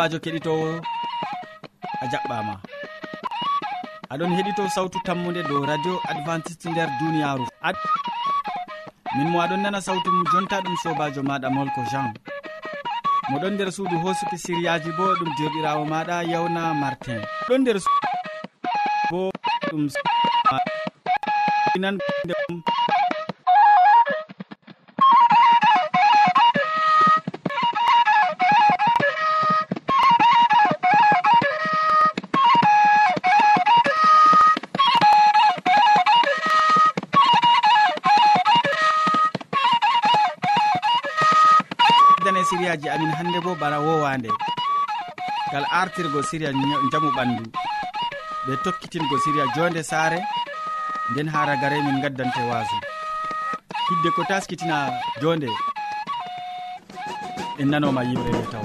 sobajo keɗitowo a jaɓɓama. Aɗon heɗito sawtu tammude dow radio adventiste nder duniyaru. Min mo aɗon nana sawtu mum jonta ɗum sobajo maɗa molko jean. Moɗon nder suudu hosuki siriyaji bo ɗum derɗirawo maɗa yawna martin. Ɗon nder bo ɗum nan siriyaji amin hannde bo bana wowande. Gal artirgo siriya jamu ɓandu. Ɓe tokkitingo siriya jonde saare nden ha ragare min gaddante waso hidde ko taskitina jonde. En nanoma yimre ɓe taw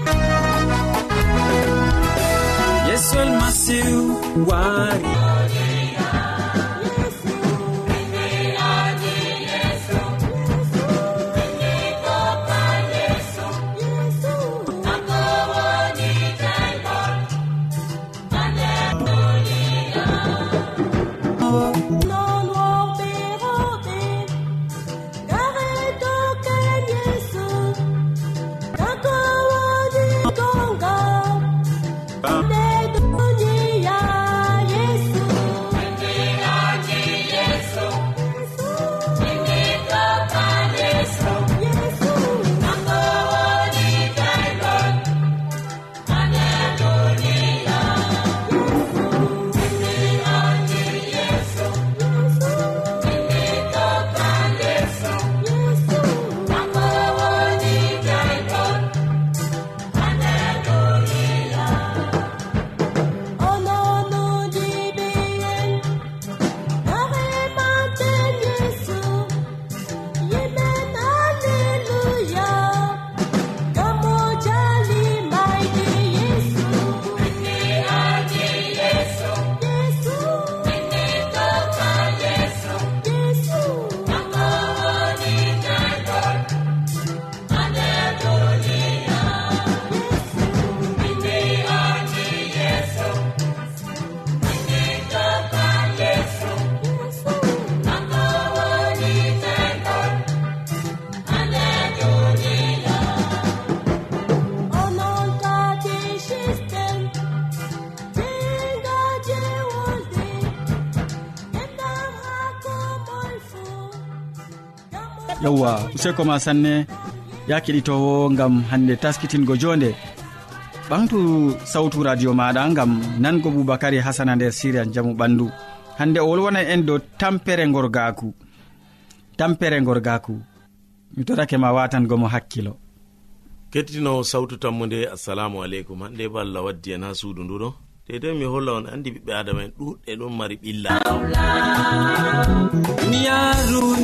yewwa useko ma sanne ya keɗitowo gam hande taskitingo jonde. Ɓamtu sawtu radio maɗa gam nango boubacary hasana nder siria jaamu ɓandu. Hande o wolwonan en dow tampere gorgaku tampere gorgaku mi torake ma watangomo hakkilo. Kettinowo sawtu tammude assalamu aleykum. Hande bo allah waddi en ha suudu nduɗo dedei mi holla on andi ɓiɓɓe adama en ɗuɗɗe ɗon mari ɓilla.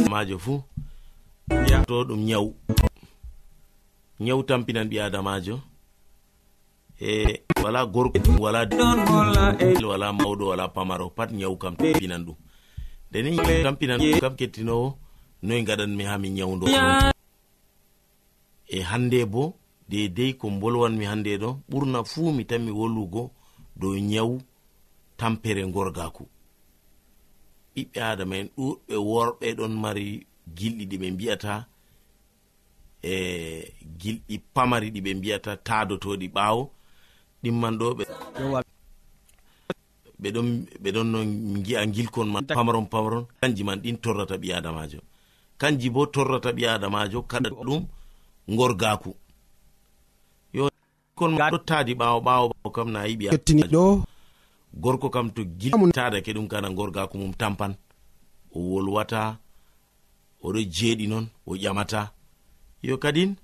Majo fuu to ɗum nyawu nyawu tampinan ɓi adamajo. E wala gorko wala wala mawɗo wala pamaro pat nyawu kam tampinan ɗum. Ndeni tampinan kam kettinowo noyi gaɗanmi ha mi nyawdo e hande bo dedei ko bolwanmi hande ɗo ɓurna fuu mi tanmi mi dow nyawu tampere gorgaku ɓiɓɓe adama en ɗuɗɓe worɓe ɗon mari gilɗi ɗi ɓe mbiyata e gilɗi pamari ɗi ɓe mbiyata taadotoɗi ɓaawo ɗimman ɗo ɓe ɓeɗon ɓeɗon no gi'a gilkon man pamaron pamaron kanji man ɗin torrata ɓi adamajo kanji bo torrata ɓi adamajo kaɗa ɗum gorgaku yo kon tottadi ɓawo ɓawo kam na yiɓi ɗo. Gorko kam to giltadake ɗum kana gorgaku mum tampan. O wolwata oɗo jeeɗi noon o ƴamata. Yo kadin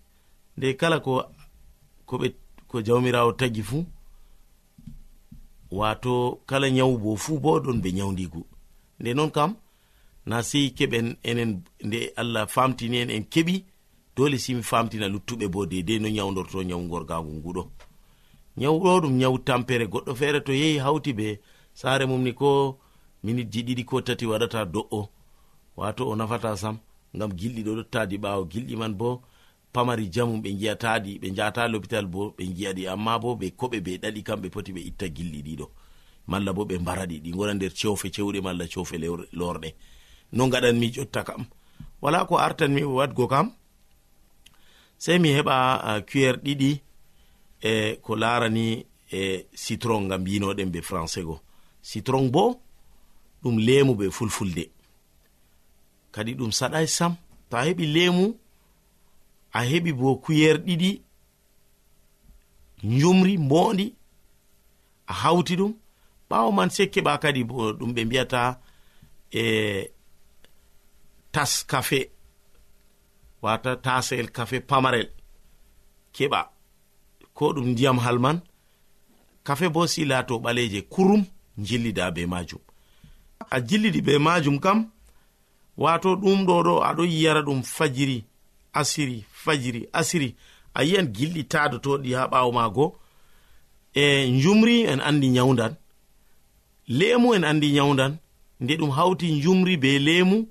nde kala ko koɓe ko jawmirawo tagi fuu wato kala nyawu bo fuu bo ɗon ɓe nyawdigu nde noon kam na sei keɓen enen nde allah famtini en en keɓi dole simi famtina luttuɓe bo dedei no nyawdorto nyawu gorgagu nguɗo. Nyawɗo ɗum nyawu tampere goɗɗo feere to yehi hawti be saare mum ni ko minitji ɗiɗi ko tati waɗata do'o. wato o nafata sam ngam gilɗi ɗo ɗottadi ɓawo. Gilɗi man bo pamari jamum ɓe giyataɗi ɓe jata lopital bo ɓe giyaɗi amma bo ɓe koɓe ɓe ɗaɗi kamɓe poti ɓe itta gilɗi ɗiɗo malla bo ɓe mbaraɗi ɗi gona nder cewfe cewɗe malla cewfe lorɗe. No gaɗanmi jotta kam. Wala ko artanmi wadgo kam sei mi heɓa cuer ɗiɗi e ko larani e citron ngam mbinoɗen be français go. Citron bo ɗum lemu be fulfulde. kadi ɗum saɗai sam. To a heɓi lemu a heɓi bo kuyer ɗiɗi jumri mbondi a hawti ɗum. Ɓawo man sei keɓa kadi bo ɗum ɓe mbiyata e tas kafe wata tasel kafe pamarel. Keɓa ko ɗum ndiyam halman kafe bo si lato ɓaleje kurum jillida be majum. A jillidi be majum kam wato ɗum ɗo ɗo aɗo yiyara ɗum fajiri asiri fajiri asiri. A yiyan gilɗi tadotoɗi ha ɓawo mago e jumri en andi nyawdan lemu en andi nyawdan nde ɗum hawti jumri be lemu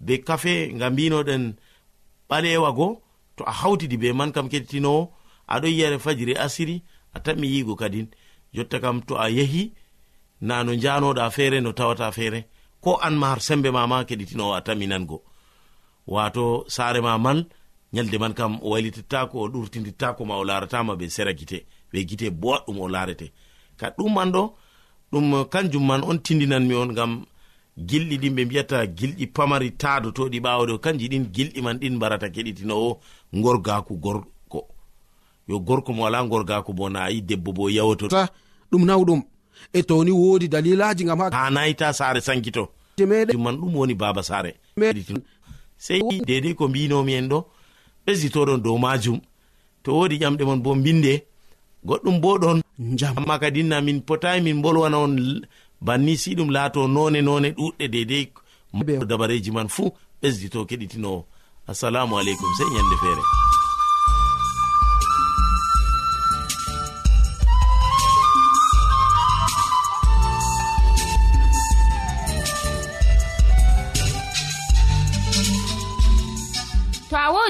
be kafe nga mbinoɗen ɓalewa go to a hawtidi be man kam kettinowo aɗo yiyare fajiri asiri a tanmi yigo kadin. Jotta kam to a yehi na no njanoɗa feere no tawata feere. ko an ma har sembe mama ma keɗitino a taminango wato saare ma man nyalde man kam o wailitittako o ɗurtidittako ma o laratama be sera gite ɓe gite boɗɗum o larete ka ɗum man ɗo ɗum kanjum man on tindinanmi on gam gilɗi ɗin ɓe mbiyata gilɗi pamari taadotoɗi ɓawoɗo kanji ɗin gilɗi man ɗin mbarata keɗitinowo gorgaku gorko. Yo gorko mo wala gorgaku bo na ayi debbo bo yawotota ɗum nawɗum e toni wodi dalilaji gam ha nayita sare sankito. Man ɗum woni baba sare sei dedei ko mbinomi en ɗo ɓesditoɗon dow majum to wodi ƴamɗe mon bo mbinde goɗɗum bo ɗon amma kadinna min potayi min bolwana on banni si ɗum laato none none ɗuɗɗe dedei dabareji man fuu ɓesdito keɗitinowo. Assalamu aleykum sei ñande feere.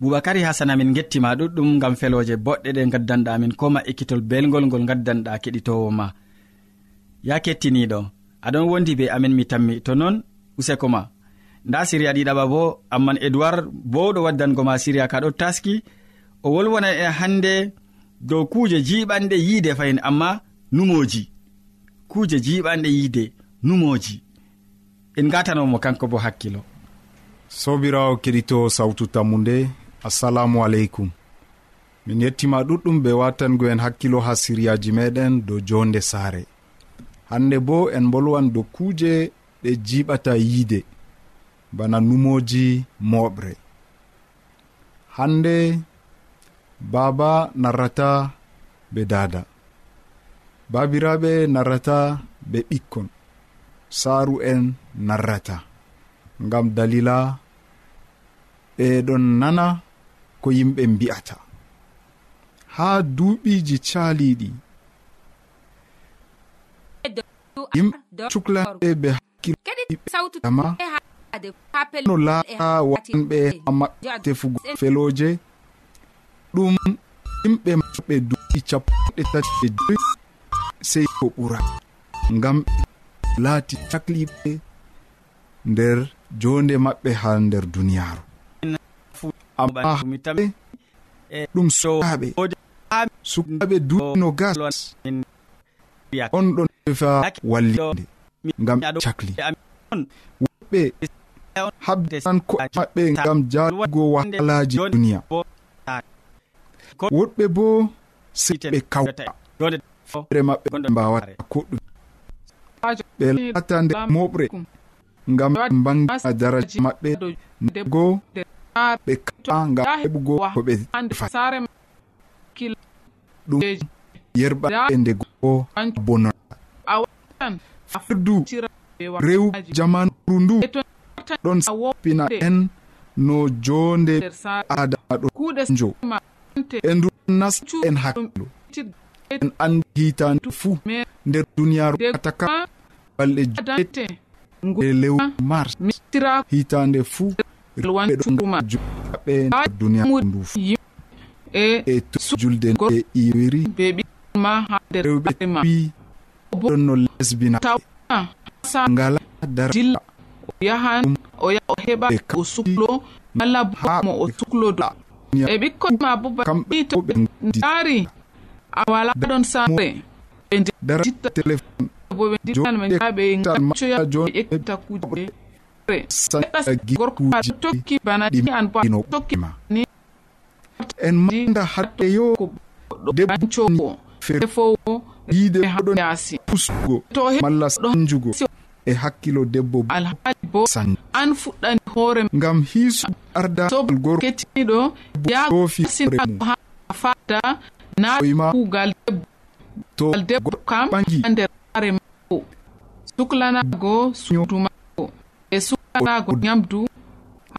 boubacary hasana min gettima ɗuɗɗum gam feloje boɗɗe ɗe gaddanɗa min ko ma ekkitol belgol ngol gaddanɗa keɗitowo ma. Ya kettiniɗo aɗon wondi be amin mi tammi to noon useko ma. Nda siriya ɗiɗaɓa bo amman edoird bowɗo waddango ma siriya ka ɗo taski. O wolwona e hande dow kuje jiɓanɗe yiide fayin amma numoji. Kuje jiɓanɗe yiide numoji. En gatanomo kanko bo hakkilo. Sobirawo keɗito sawtu tammu nde assalamu aleykum min yettima ɗuɗɗum be watango en hakkilo ha siryaji meɗen dow jonde saare. Hande bo en bolwan dow kuuje ɗe jiɓata yiide bana numoji moɓre. Hande baaba narrata be dada. Babiraɓe narrata be ɓikkon. Saaru en narrata. Ngam dalila ɓeɗon nana ko yimɓe mbi'ata. Haa duuɓiiji caaliiɗi yimɓe cuklaɓe be hakkilama no laara wanɓe ha maɓɓe tefugo felooje. Ɗum yimɓe maɓɓe duuɓi capanɗe tati e joyi. Sey ko ɓura. Ngam ɓe laati cakliɓe nder jonde maɓɓe ha nder duniyaaru. amma ɗum sukaɓe sukaɓe duno gas. On ɗon defa wallide ngam cakli. woɓɓe habdan ko maɓɓe ngam jalugo wahalaji duniya. woɗɓe bo siɓe kawta re maɓɓe mbawata koɗɗum ɓe lata nde moɓre. ngam bangia daraja maɓɓe. go ɓe kaa ngam heɓugo ko ɓe sare ɗum yerɓaɓe nde goo bonora fardu rew jamanuru ndu ɗon sappina en no jonde adama ɗo jo e ndu nasta en hakkilo en andi hitande fuu nder duniyaru ataka balɗe jete e lewru mars. hitande fuu wanuma ɓe duniya ndu e julde e iwiri rewɓe wi boɗon no lesbina ngala dara yahan o yaha o heɓa o suklo malla bo o suklodo e ɓikkon ma bo baɓi to ɓe a wala ɗon saare ɓe jitta bo ɓe ditan ɓe jaɓe coya ƴetta kuje re saɗagi gorkuji tokki bana ɗi an boino tokkima ni. En manda haɗɗe yo. Debbo fefowo yiide haɗo yaasi pusugo malla sanjugo. e hakkilo debbo alhaali bo. San. An fuɗɗani hoore ngam hiisu arda gorketiniɗo yafiremu fada naima kuugal debbo. To debbo kam ɓangi nder are mako suklanago suuduma e sukanago nyamdu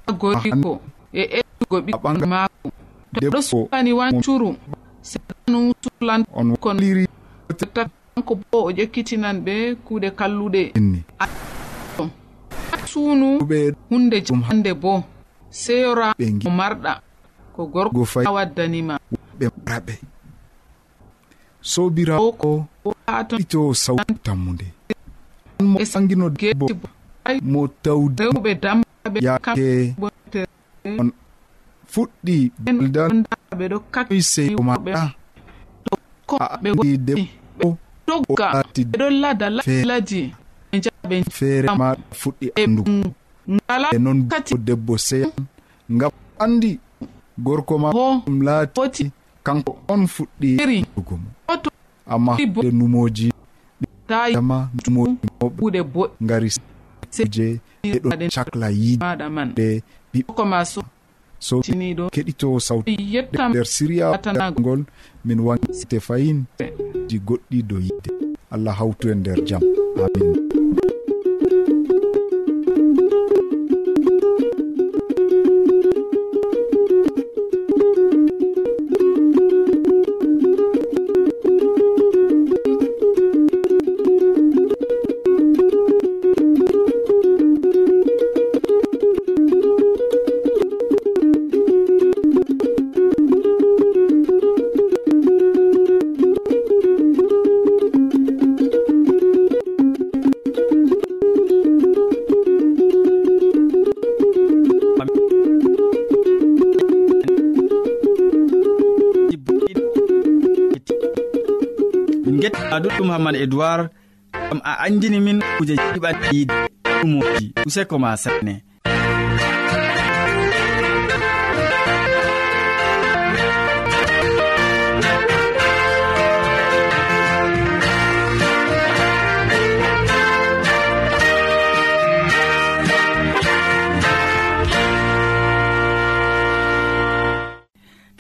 ha goriko e ettugo ɓikkon maako to ɗo sukani wancuru sedanu suklan kon kanko bo o ƴekkitinan ɓe kuuɗe kalluɗe suunu hunde jande bo seyora o marɗa ko gorko a waddanima ɓe maraɓe sobirawo ko ato to sawtammude sanginogebo mo tawdewɓe damɓe yake on fuɗɗi boldanɓe ɗo kakmi seyo maɗa koɓe debo toggaati ɓeɗo lada laji. Jaɓe feere ma fuɗɗi andu. ngala e noon kati debbo seyan ngam andi gorko ma ɗum laati kanko on fuɗɗi mo. Amma de numoji ɗama numoɗimoɓe ngari je ɗon cakla yiimaɗa man. ɗe ɓiɓɓoko ma sotiniɗo keɗito sawti nder siriyagol min wante fayin ji goɗɗi dow yidde allah hawtu en nder jaam amin. hamman edoird gam a andini min kuje jiɓan yiide ɗumoji useko ma sanne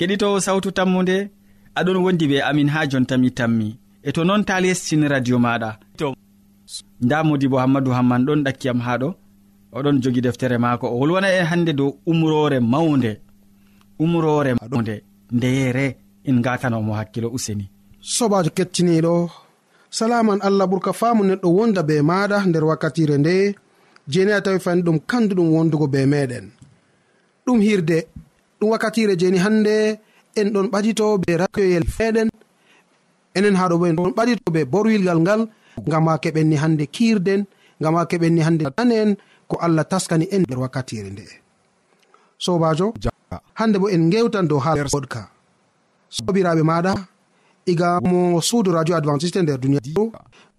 keɗitowo sawtu tammude aɗon wondi be amin ha jontami tammi. e to noon ta lestin radio maɗa nda modi bo hammadou hamman ɗon ɗakkiyam ha ɗo. Oɗon jogi deftere maako. O wolwana en hannde dow umrore mawnde. Umrore mawnde. Ndeyere en gatanomo hakkilo useni. Sobajo kettiniɗo salaman allah ɓurka faamu neɗɗo wonda be maɗa nder wakkatire nde. Jeni a tawi fani ɗum kanduɗum wondugo be meɗen ɗum hirde ɗum wakkatire jeni hannde. En ɗon ɓadito be radioyel feɗen enen haɗo bo en ɓaɗitoɓe borwilgal ngal ngam ngama keɓenni hande kiirden ngama keɓenni hande tan en ko allah taskani en nder wakkatire nde. Sobajo hande bo en gewtan dow ha goɗka sobiraɓe maɗa iga mo suudu radio adventiste nder duniya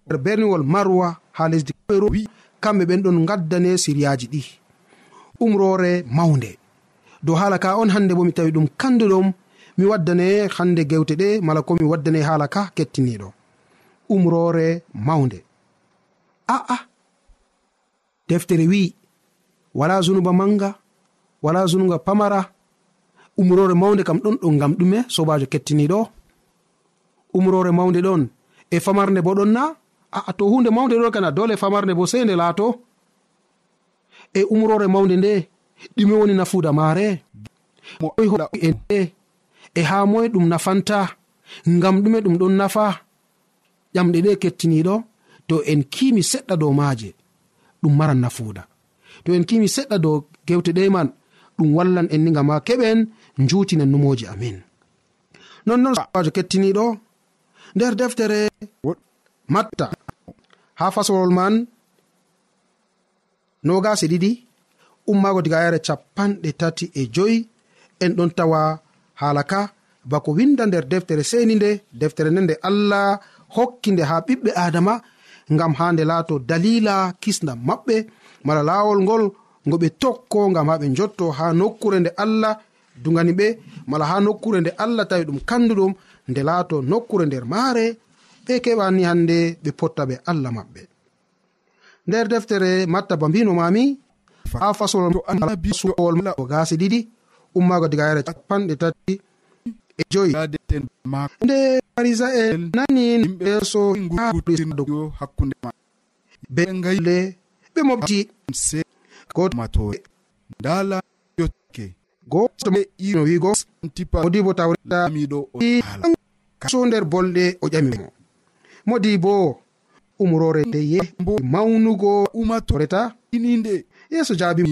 nder berniwol marwa ha lesdi cameron kamɓe ɓen ɗon gaddane siryaji ɗi. Umrore mawnde. Dow haala ka on hande bo mi tawi ɗum kanduɗom mi waddane hande gewte ɗe mala ko mi waddane haala ka kettiniɗo umrore mawnde. A'a deftere wi wala zunuba manga wala zunuba pamara. Umrore mawnde kam ɗon ɗo ngam ɗume sobajo kettiniɗo umrore mawnde ɗon e famarde bo ɗon na aa to hunde mawnde ɗon kana dole famarde bo sei nde laato. E umrore mawnde nde ɗume woni nafuuda maare. Mo e e haa moye ɗum nafanta ngam ɗume ɗum ɗon nafa ƴamɗe ɗe kettiniɗo to en kimi seɗɗa dow maaje ɗum maran nafuuda. To en kimi seɗɗa dow gewte ɗe man ɗum wallan en ni gam ma keɓen jutinen numoji amin. Nonnon sobajo kettiniɗo nder deftere matta ha fasolol man nogase ɗiɗi ummaago diga yare capanɗe tati e joyi en ɗon tawa haala ka bako winda nder deftere seni nde deftere nde nde allah hokki nde ha ɓiɓɓe adama ngam ha nde laato dalila kisnam maɓɓe mala lawol ngol ngo ɓe tokko ngam ha ɓe jotto ha nokkure nde allah dugani ɓe mala ha nokkure nde allah tawi ɗum kanduɗum nde laato nokkure nder maare ɓe keɓani hande ɓe potta ɓe allah maɓɓe nder deftere matta ba mbino mami ha fasolol gasi ɗiɗi ummaago diga yare capanɗe tati e joyi. Nde farisa en nani yeeso haɗo e e hakkunde ma. Be gayle ɓe mobti. Gotomatore ndala yottake goto no wigo modibo tawretamiɗo so nder bolɗe o ƴamimo modi bo umrore nde ye mawnugo. Umatoreta ininde yeeso jaabi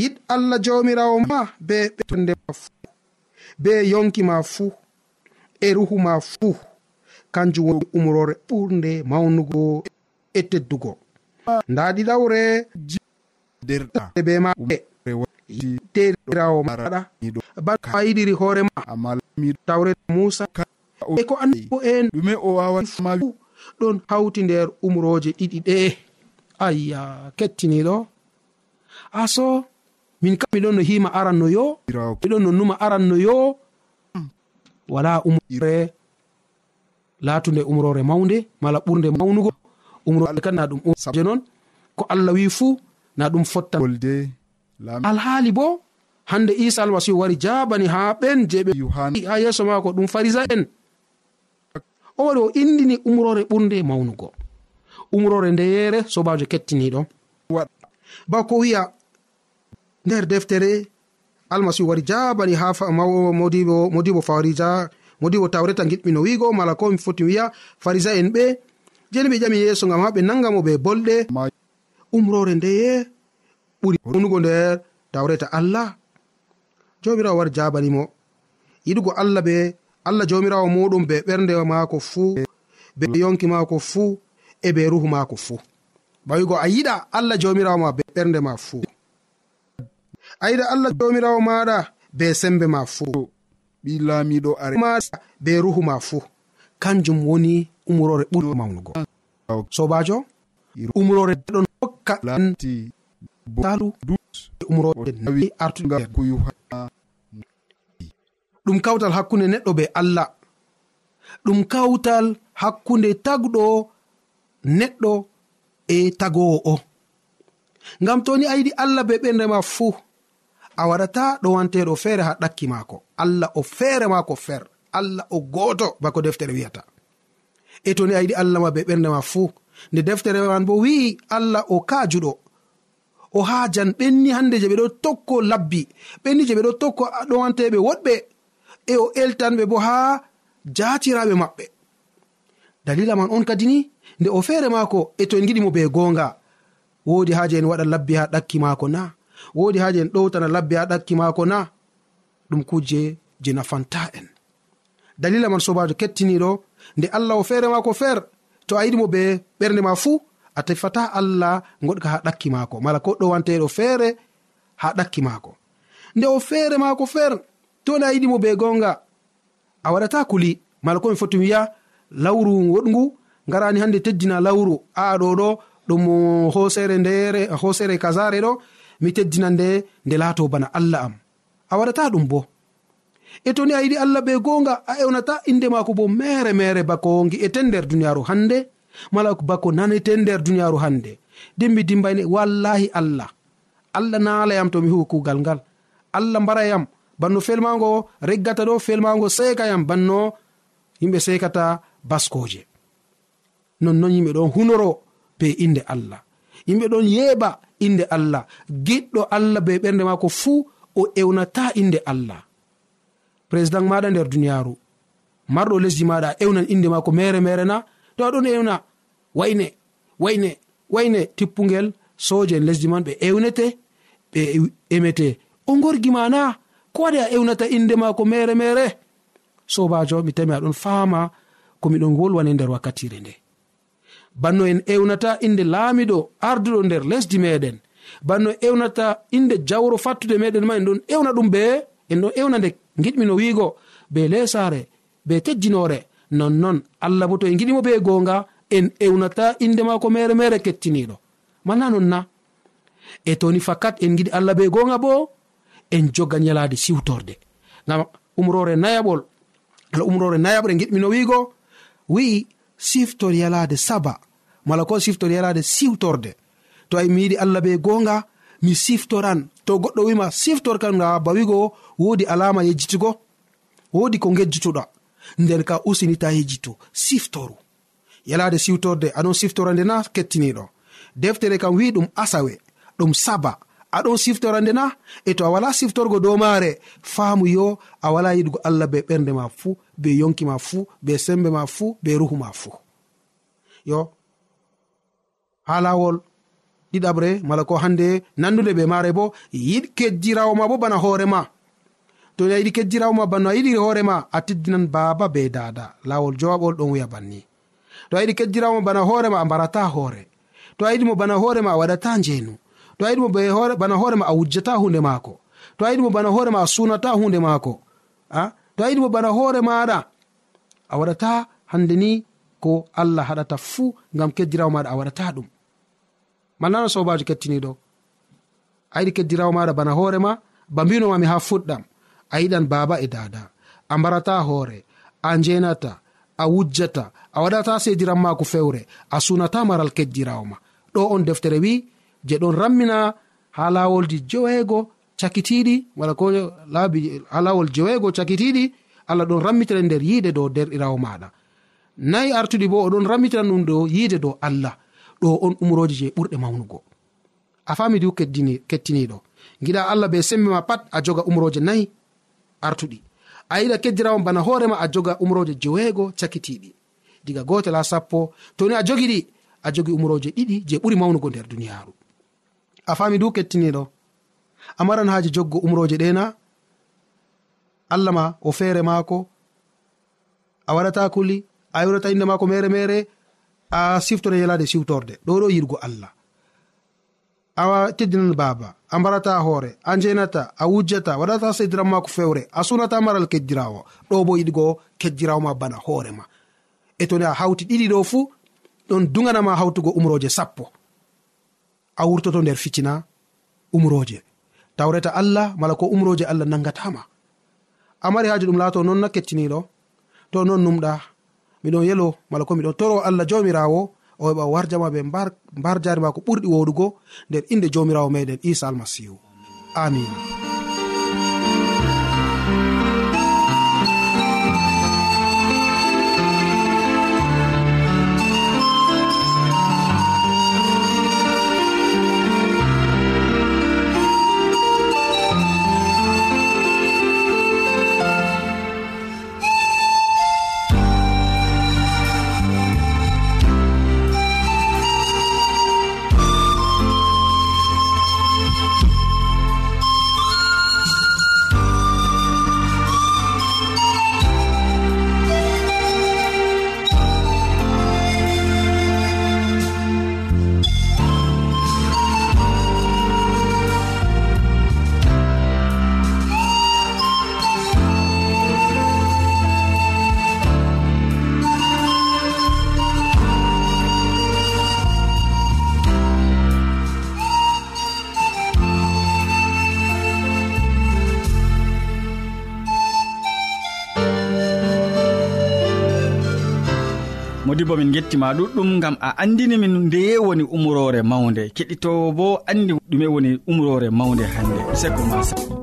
yiɗ allah jawmirawo ma be ɓetonde ma fuu be yonki ma fuu e ruhu ma fuu kanjum woni umrore ɓurde mawnugo e teddugo. Nda ɗiɗawre e be maɗerawo maɗa baa yiɗiri hoorema tawre musa. E ko anbo en ɗume o wawa ɗon hawti nder umroje ɗiɗi ɗe. Ayya kettiniɗo. Aso min kam miɗon no hima aranno yo miɗon no numa aranno yo. Wala umre latunde umrore mawde mala ɓurde mawnugo. Umrore kan na ɗum je noon ko allah wi fuu na ɗum fotta. Alhaali bo hande isa almasihu wari jabani ha ɓen je ɓe ha yeeso mako ɗum farisa en. O wari o indini umrore ɓurde mawnugo. Umrore ndeyere sobajo kettiniɗo ba ko wiya nder deftere almasihu wari jabani ha modibo modibo farisa modibo tawreta giɗmino wigo mala ko mi foti wiya farisa en ɓe jeni ɓe ƴami yeeso gam ha ɓe nangamo ɓe bolɗe. Umrore ndeye ɓuri unugo nder tawreta allah. Jomirawo wari jabanimo yiɗugo allah be allah jomirawo muɗum be ɓernde mako fuu be yonki mako fuu e be ruhu mako fuu. Ɓawigo a yiɗa allah jomirawo ma be ɓernde ma fuu. ayiɗa allah jomirawo maɗa be sembe ma fuu ɓi laamiɗo arema be ruhu ma fuu kanjum woni umrore ɓuri mawnugo. Sobajo? Umrore ɗon hokka lanti talu umroenawi artuga ɗum kawtal hakkunde neɗɗo be allah. Ɗum kawtal hakkunde tagɗo neɗɗo e tagowo o ngam toni a yiɗi allah be ɓenrema fuu a waɗata ɗowanteɗo feere ha ɗakki maako. Allah o feere maako fer. Allah o gooto bako deftere wi'ata e to ni a yiɗi allah ma be ɓernde ma fuu. Nde deftere man bo wi'i allah o kaajuɗo. O haajan ɓenni hannde je ɓe ɗo tokko labbi. Ɓenni je ɓe ɗo tokko ɗowanteɓe woɗɓe. E o eltanɓe bo ha jaatiraɓe maɓɓe. Dalila man on kadi ni nde o feere maako e to en giɗimo be goonga. Woodi haaje en waɗa labbi ha ɗakki maako na wodi haaji en ɗowtana labbe ha ɗakki maako na ɗum kuje je nafanta en dalila man sobajo kettiniɗo nde allah o feere maako feer to a yiɗimo be ɓernde ma fuu a tefata allah goɗka ha ɗakki maako. Mala ko ɗowanteɗo feere ha ɗakki maako. Nde o feere maako feer to nde a yiɗimo be gonga a waɗata kuli. Mala komi foti wiya lawru woɗgu ngarani hande teddina lawru. A ɗo ɗo ɗum hosere ndere hosere kasare ɗo mi teddina nde nde laato bana allah am. A waɗata ɗum bo. E to ni a yiɗi allah ɓe gonga a ewnata inde maako bo mere mere bako gi'eten nder duniyaaru hannde mala bako naneten nder duniyaaru hannde. Dimmi dimbayne wallahi allah. Allah naalayam to mi huwi kugal ngal. Allah mbarayam banno felmago reggata ɗo felmago sekayam banno yimɓe sekata baskoje nonnon yimɓe ɗon hunoro be inde allah. Yimɓe ɗon yeɓa inde allah. Giɗɗo allah be ɓernde maako fuu o ewnata inde allah. Président maɗa nder duniyaru marɗo lesdi maɗa a ewnan inde maako mere mere na. To aɗon ewna. Wayne wayne wayne tippugel soje en lesdi man ɓe ewnete ɓe emete. O gorgi ma na. Ko waɗi a ewnata inde maako mere mere? Sobajo mi tami aɗon fama komiɗon wolwane nder wakkatire nde. banno en ewnata inde laamiɗo arduɗo nder lesdi meɗen. Banno ewnata inde jawro fattude meɗen ma en ɗon ewna ɗum be en ɗon ewna nde giɗmino wiigo be lesare be teddinore nonnon allah bo to en giɗimo be gonga en ewnata inde mako mere mere kettiniɗo mana non na. E toni fakat en giɗi allah be gonga bo en joga yalade siwtorde gam umrore nayaɓol ala umrore nayaɓre giɗmino wiigo wi'i siftori yalade saba mala ko siftori yalade siwtorde. To a mi yiɗi allah be gonga mi siftoran. To goɗɗo wima siftor siftorkam ga bawigo wodi alama yejjitugo wodi ko gejjituɗa nden ka usinita yejjitu siftoru. Yalade siwtorde aɗon siftora nde na kettiniɗo. Deftere kam wi ɗum asawe ɗum saba. Aɗon siftora nde na e to a wala siftorgo dow maare faamu yo a wala yiɗugo allah be ɓernde ma fuu. be yonki ma fuu be sembe ma fuu be ruhu ma fuu. Yo ha lawol ɗiɗaɓre mala ko hande nandude ɓe maare bo yiɗ kejjirawo ma bo bana hoorema to a yiɗi kejjirawo ma bano a yiɗiri hoorema a teddinan baaba be dada lawol jowaɓol ɗon wiya banni. To a yiɗi kejjirawo ma bana hoorema a mbarata hoore. To a yiɗimo bana hoorema a waɗata njeenu. To a yiɗimo bana hoorema a wujjata hunde maako. To a yiɗimo bana hoorema a sunata hunde maako. A to a yiɗi bo bana hoore maɗa a waɗata hande ni ko allah haɗata fuu ngam keddirawo maɗa a waɗata ɗum. Malnano sobajo kettiniɗo a yiɗi keddirawo maɗa bana hoorema ba mbinomami ha fuɗɗam. A yiɗan baba e dada a mbarata hoore a njenata a wujjata a waɗata sediran mako fewre a sunata maral keddirawma ɗo on deftere wi je ɗon rammina ha lawolji joweego cakitiɗi wala ko laabi ha lawol jeweego cakitiɗi allah ɗon rammitira nder yiide dow derɗirawo maɗa nayi artuɗi bo oɗon rammitira ɗum ɗo yiide dow allah ɗo on umroji je ɓurɗe mawnugo. A fami du kettiniɗo giɗa allah be sembe ma pat a joga umroje nayi artuɗi. A yiɗa keddirawo bana hoorema a joga umroje jeweego cakitiɗi diga gotel ha sappo toni a jogiɗi a jogi umroje ɗiɗi je ɓuri mawnugo nder duniyaru a fami du kettiniɗo a maran haaji joggo umroje ɗena allah ma o feere maako. A waɗata kuli a yurata inde maako mere mere a siftore yalade siwtorde ɗo ɗo yirgo allah. A teddinan baaba a mbarata hoore a njenata a wujjata waɗata sediran maako fewre a sunata maral keddirawo ɗo bo yiɗgo keddirawo ma bana hoorema e toni a hawti ɗiɗi ɗo fuu ɗon duganama hawtugo umroje sappo. A wurtoto nder fitina umroje tawreta allah mala ko umroje allah nangatama. Amari haji ɗum laato non na kettiniɗo to non numɗa miɗon yelo mala ko miɗon toro allah jomirawo o heɓa warjama ɓe mbar jari ma ko ɓurɗi woɗugo nder inde jomirawo meɗen isa almasihu amina modibo min gettima ɗuɗɗum gam a andini min ndeye woni umrore mawde keɗitowo bo andi ɗume woni umrore mawde hande seko masa.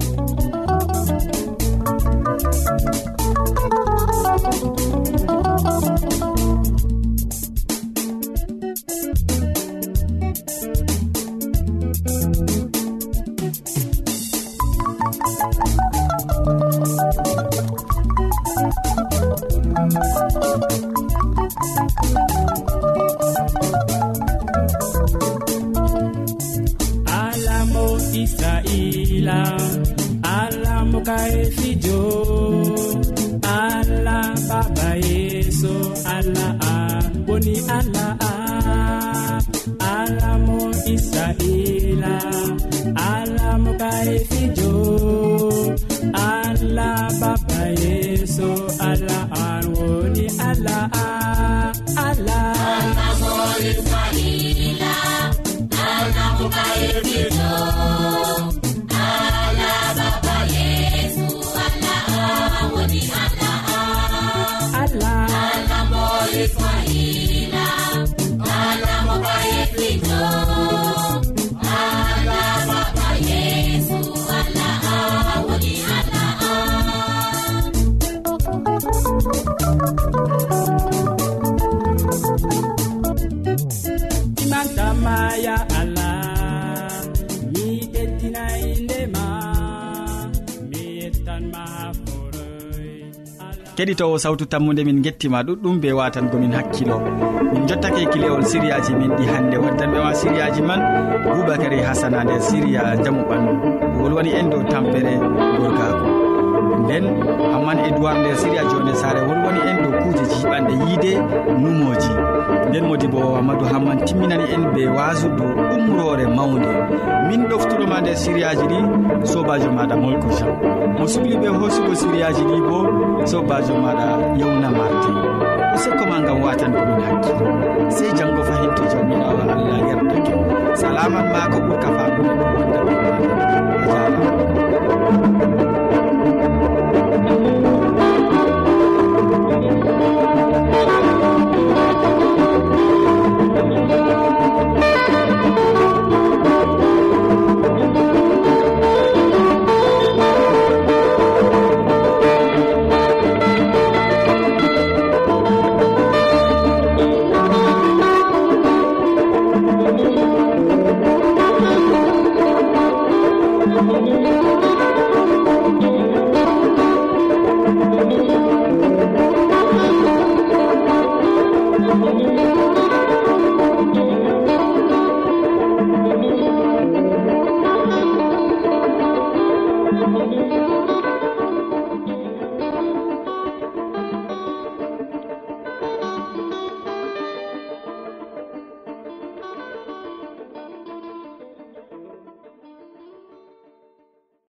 keɗitowo sawtu tammude min gettima ɗuɗɗum be watangomin hakkilo. Min jottake kilewol siriyaji min ɗi hannde waddanɓe ma siriyaji man boubacary hasana nder siriya jamu ɓandu. Wolwani en dow tampere gorgako nden hamman edoird nder séria jonde sare wolwoni en dow kuuje jiɓanɗe yiide numoji. Nden modi bo amadou hamman timminani en be wasu dow umrore mawde min ɗoftuɗoma nder sériyaji ɗi sobajo maɗa molko jean mo sukli ɓe hoosugo sériyaji ɗi bo sobajo maɗa yewna martin. Usekkoma gam watan ɗumin hakkilo sey janggo fahin to jawmirawo allah yerdake salaman ma ko ɓurka famuɗe ɗo wonda ɓe a jarama